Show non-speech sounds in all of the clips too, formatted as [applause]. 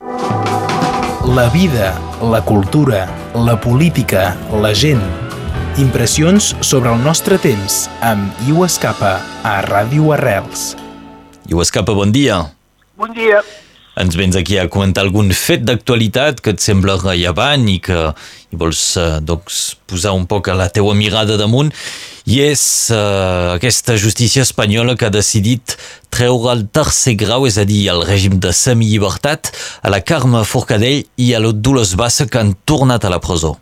La vida, la cultura, la política, la gent. Impressions sobre el nostre temps amb Iu Escapa a Ràdio Arrels. Iu Escapa, bon dia. Bon dia. Ens vens aquí a comentar algun fet d'actualitat que et sembla rellevant i que i vols eh, doncs, posar un poc a la teua mirada damunt i és eh, aquesta justícia espanyola que ha decidit treure el tercer grau, és a dir, el règim de semillibertat, a la Carme Forcadell i a Dolors Bassa que han tornat a la presó.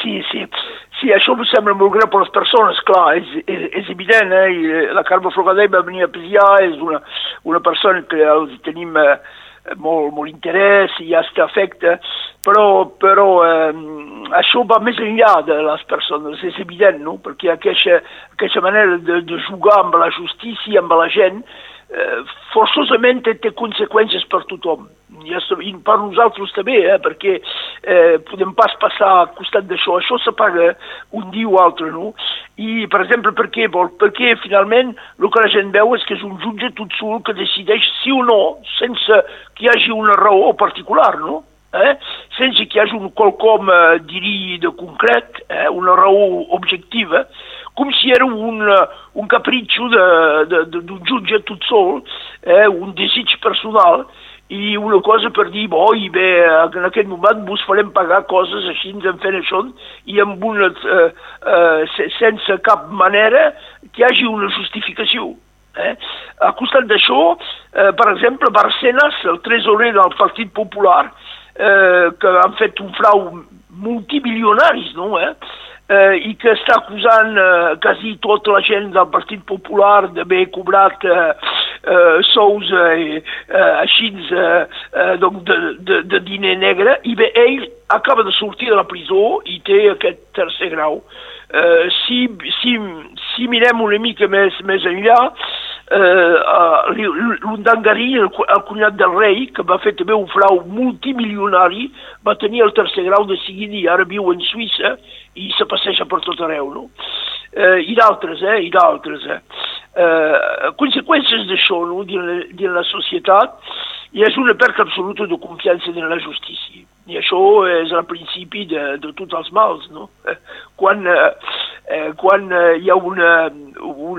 Sí, sí. Sí, això em sembla molt greu per les persones, clar, és, és, és evident, eh? I eh, la Carme Forcadell va venir a Pisià, és una, una persona que tenim eh, molt, molt interès i hasta afecte, però, però eh, això va més enllà de les persones, és evident, no? perquè aquesta, aquesta manera de, de jugar amb la justícia, amb la gent, eh, forçosament té, conseqüències per tothom. I, per nosaltres també, eh, perquè eh, podem pas passar al costat d'això. Això se paga un dia o altre, no? I, per exemple, per què vol? Perquè, finalment, el que la gent veu és que és un jutge tot sol que decideix sí o no, sense que hi hagi una raó particular, no? Eh? sense que hi hagi un qualcom, eh, diria, de concret, eh? una raó objectiva, com si era un, eh, un capritxo d'un jutge tot sol, eh, un desig personal, i una cosa per dir, bo, i bé, en aquest moment vos farem pagar coses així, ens en fent això, i amb una, eh, eh, sense cap manera que hi hagi una justificació. Eh? A costat d'això, eh, per exemple, Barcenas, el tresorer del Partit Popular, eh, que han fet un frau multimilionaris, no? Eh? eh, i que està acusant eh, quasi tota la gent del Partit Popular d'haver cobrat eh, eh, sous eh, eh, així eh, eh, donc de, de, de diner negre, i bé, ell acaba de sortir de la presó i té aquest tercer grau. Eh, si, si, si mirem una mica més, més enllà, eh, l'Undangarí, el, el cunyat del rei, que va fer també un frau multimilionari, va tenir el tercer grau de seguida i ara viu en Suïssa i se passeja per tot arreu, no? Eh, I d'altres, eh? I d'altres, eh? eh conseqüències d'això, no?, dins la societat, hi és una pèrdua absoluta de confiança en la justícia. I això és el principi de, de tots els mals, no? Quan, eh, quan hi ha una,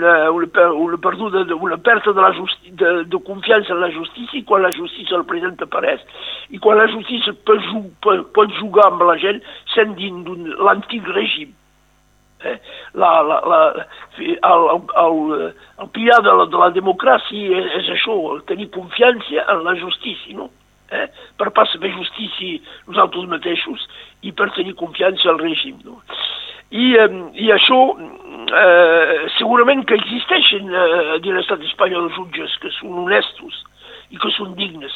una, una, una perduda, una pèrdua de, la justi de, de confiança en la justícia, quan la justícia el presenta apareix, i quan la justícia pot, pot, pot jugar amb la gent sent dins l'antic règim. Eh? La, la, la, el, el, el pilar de la, de la democràcia és, és això, tenir confiança en la justícia, no? Eh? per pas saber justícia nosaltres mateixos i per tenir confiança al règim. No? I, I això eh, segurament que existeixen eh, dins l'estat espanyol jutges que són honestos i que són dignes,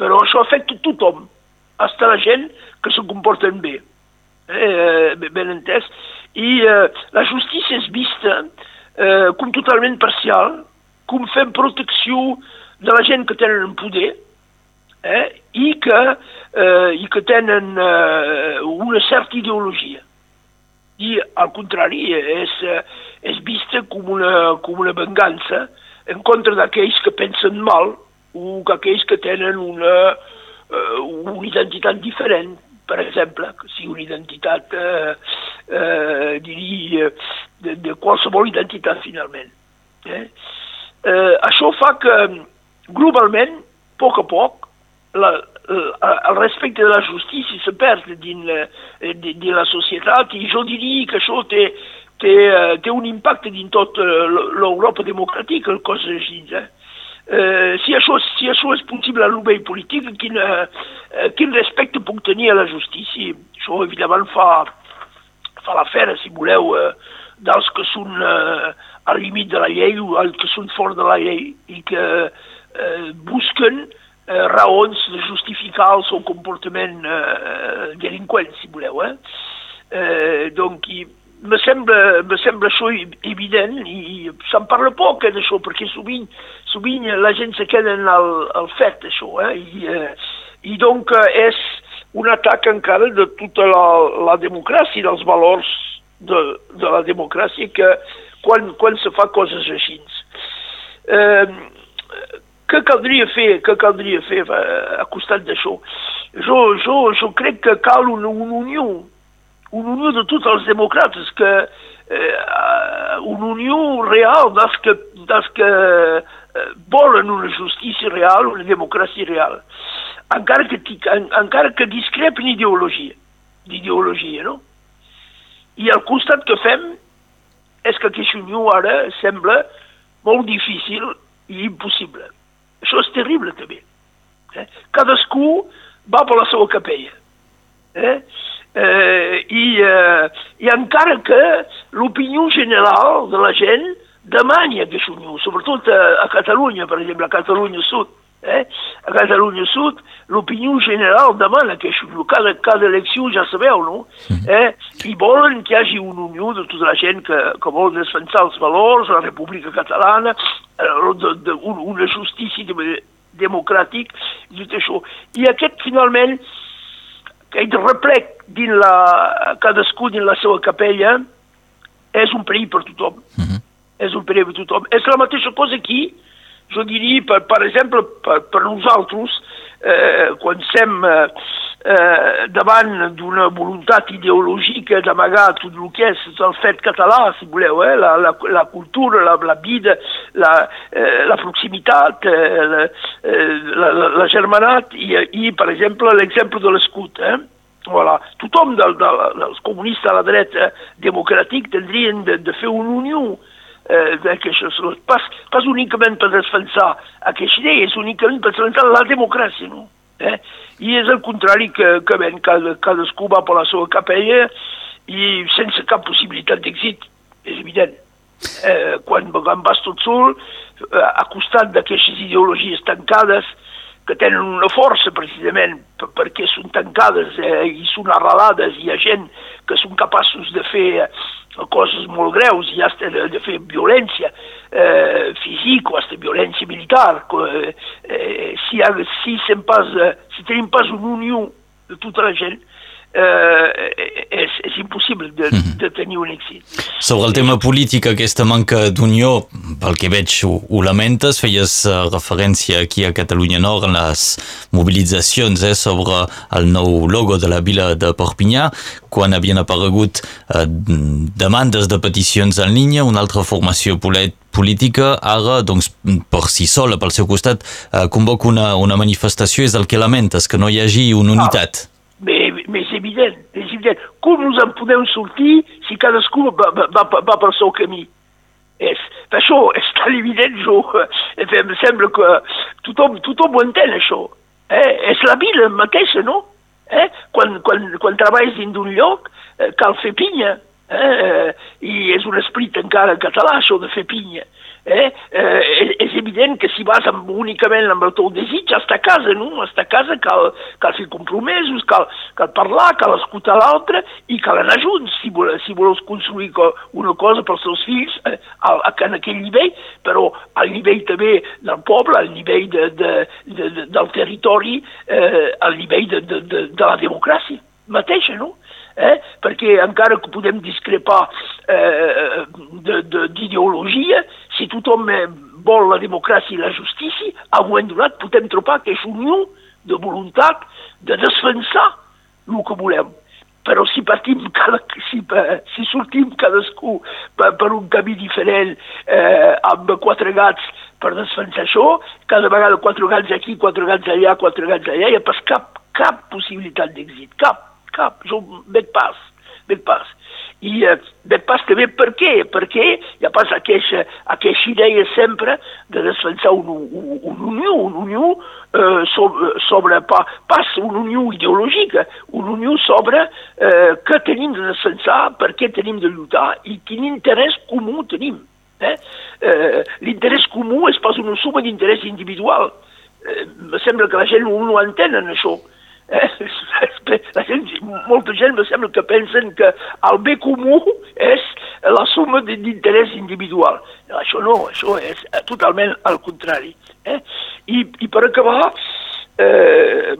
però això afecta tothom, fins la gent que se comporten bé, eh, ben entès, i eh, la justícia és vista eh, com totalment parcial, com fent protecció de la gent que tenen poder eh, i, que, eh, i que tenen eh, una certa ideologia. I, al contrari, és, eh, és vista com una, com una vengança en contra d'aquells que pensen mal o aquells que tenen una, uh, una identitat diferent per exemple, que sigui una identitat, eh, eh, diria, de, de qualsevol identitat finalment. Eh? Eh, això fa que globalment, a poc a poc, la, la, el respecte de la justícia se perd dins, eh, la societat i diria que això té, té, eh, té un impacte dins tot eh, l'Europa democràtica, el cos així. Eh? Eh, si, això, si això és possible a nivell polític, quin, eh, respecte puc tenir la justícia? Això, evidentment, fa, fa l'afera, si voleu, eh, dels que són eh, al límit de la llei o els que són fora de la llei i que eh, busquen eh, raons de justificar el seu comportament eh, delinqüent, si voleu. Eh? Eh, donc, i, me sembla, me sembla això evident i se'n parla poc eh, d'això perquè sovint, sovint la gent se queda en el, el fet això eh? I, eh, i donc eh, és un atac encara de tota la, la democràcia, dels valors de, de la democràcia que quan, quan se fa coses així. Eh, què caldria fer, què caldria fer a costat d'això? Jo, jo, jo crec que cal una, una unió, una unió de tots els demòcrates, que eh, una unió real dels que, dels que eh, volen una justícia real, una democràcia real, encara que, en, encara que discrepen ideologia, d'ideologia, no? I el costat que fem és que aquesta unió ara sembla molt difícil i impossible. Això és terrible, també. Eh? Cadascú va per la seva capella. Eh? Eh, i, eh, I encara que l'opinió general de la gent demani aquesta unió, sobretot a, a Catalunya, per exemple, a Catalunya Sud, eh? a Catalunya Sud, l'opinió general demana que cada, cada elecció ja sabeu, no? Mhm. Eh? I volen que hi hagi una unió de tota la gent que, que vol defensar els valors, la República Catalana, una justícia de, democràtic, i tot això. I aquest, finalment, aquest replec dins la, cadascú dins la seva capella, és un perill per tothom. Uh mhm. -huh. És un perill per tothom. És la mateixa cosa aquí, jo diria, per, per exemple, per, per nosaltres, eh, quan estem eh, eh, davant d'una voluntat ideològica d'amagar tot el que és el fet català, si voleu, eh, la, la, la cultura, la, la vida, la, eh, la proximitat, eh, la, eh, la, la, la germanat i, i, per exemple, l'exemple de l'escut. Eh? Voilà. Tothom del, del, dels comunistes a la dreta democràtic tindrien de, de fer una unió eh, d'aquesta salut. Pas, pas únicament per defensar aquesta idea, és únicament per defensar la democràcia, no? Eh? I és el contrari que, que ven, cada, cadascú va per la seva capella i sense cap possibilitat d'èxit, és evident. Eh, quan, quan vas tot sol, eh, a costat d'aquestes ideologies tancades, que tenen una força precisament perquè són tancades eh, i són arrelades, hi ha gent que són capaços de fer coses molt greus i hasta de, de fer violència eh, física o hasta violència militar. Eh, eh, si, si, pas, eh, si tenim pas una unió de tota la gent, eh, és, és impossible de, mhm. de tenir un èxit. Sobre el tema polític, aquesta manca d'unió, pel que veig ho, ho lamentes, feies uh, referència aquí a Catalunya Nord en les mobilitzacions eh, sobre el nou logo de la vila de Perpinyà, quan havien aparegut uh, demandes de peticions en línia, una altra formació política, ara, doncs, per si sola, pel seu costat, uh, convoca una, una manifestació, és el que lamentes, que no hi hagi una unitat. Ah evident, és evident. Com ens en podem sortir si cadascú va, va pel seu camí? És, per això és tan evident, jo, em sembla que tothom, tothom ho entén, això. Eh? És la vida mateixa, no? Eh? Quan, quan, quan treballes dins d'un lloc, eh, cal fer pinya. Eh? I és un esprit encara català, això de fer pinya eh, eh, és evident que si vas amb, únicament amb el teu desig, està a casa, no? Està a casa cal, cal fer compromesos, cal, cal parlar, cal escoltar l'altre i cal anar junts si, vol, si vols construir una cosa pels teus fills eh, a, a, en aquell nivell, però al nivell també del poble, al nivell de, de, de, de, del territori, eh, al nivell de, de, de, de la democràcia mateixa, no? Eh? perquè encara que podem discrepar eh, d'ideologia, si tothom eh, vol la democràcia i la justícia, a un moment donat podem trobar que és unió de voluntat de defensar el que volem. Però si partim, cada, si, si sortim cadascú per, per un camí diferent eh, amb quatre gats per defensar això, cada vegada quatre gats aquí, quatre gats allà, quatre gats allà, hi ha pas cap, cap possibilitat d'èxit, cap cap, jo veig pas, veig pas. I eh, veig pas també per què, perquè hi ha pas aquesta, aquesta idea sempre de defensar una, una unió, una unió eh, sobre, sobre pa, pas una unió ideològica, una unió sobre eh, què tenim de defensar, per què tenim de lluitar i quin interès comú tenim. Eh? Eh, L'interès comú és pas una suma d'interès individual. Eh, sembla que la gent no, no entén això. Eh? [laughs] La gent, molta gent me sembla que pensen que el bé comú és la suma d'interès individual. Això no, això és totalment al contrari. Eh? I, I per acabar, eh,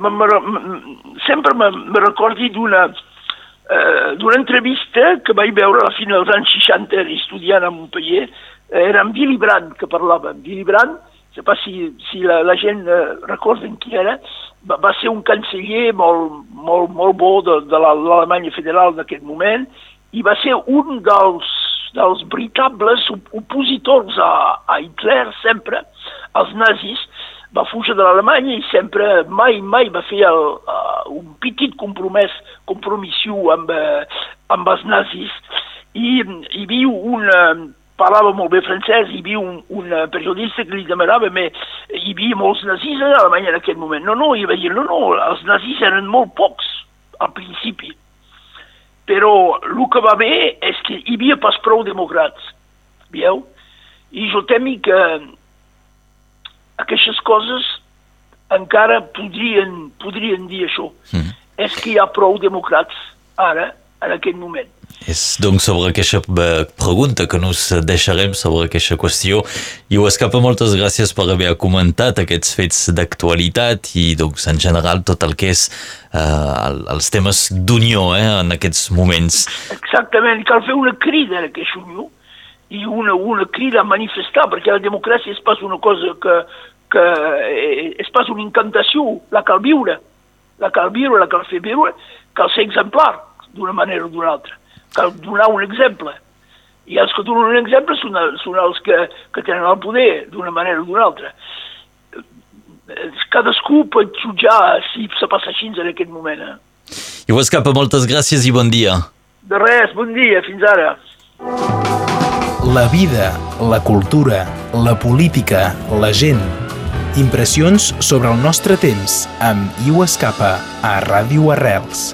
sempre me, me recordi d'una eh, d'una entrevista que vaig veure a la final dels anys 60 estudiant a Montpellier, era en Billy Brandt que parlava. En Billy Brandt sé pas si, si la, la gent eh, recorden qui era, va ser un canceller molt, molt, molt bo de, de l'Alemanya federal d'aquest moment i va ser un dels, dels veritables opositors a, a Hitler sempre, als nazis, va fugir de l'Alemanya i sempre mai, mai va fer el, uh, un petit compromès, compromissiu amb, uh, amb els nazis. I hi havia un, uh, parlava molt bé francès, hi havia un, un periodista que li demanava però hi havia molts nazis a Alemanya en aquell moment. No, no, i va dir, no, no, els nazis eren molt pocs al principi. Però el que va bé és que hi havia pas prou democrats, veieu? I jo temi que aquestes coses encara podrien, podrien dir això. Mm. És que hi ha prou democrats ara, en aquest moment. És doncs sobre aquesta pregunta que nos deixarem sobre aquesta qüestió. I ho escapa moltes gràcies per haver comentat aquests fets d'actualitat i doncs en general tot el que és eh, els temes d'unió eh, en aquests moments. Exactament, cal fer una crida a aquesta unió i una, una crida a manifestar perquè la democràcia és pas una cosa que, que eh, és pas una incantació, la cal viure, la cal viure, la cal fer viure, cal ser exemplar d'una manera o d'una altra cal donar un exemple. I els que donen un exemple són, són els que, que tenen el poder, d'una manera o d'una altra. Cadascú pot jutjar si se passa així en aquest moment. Eh? I vos capa, moltes gràcies i bon dia. De res, bon dia, fins ara. La vida, la cultura, la política, la gent. Impressions sobre el nostre temps amb Iu Escapa a Ràdio Arrels.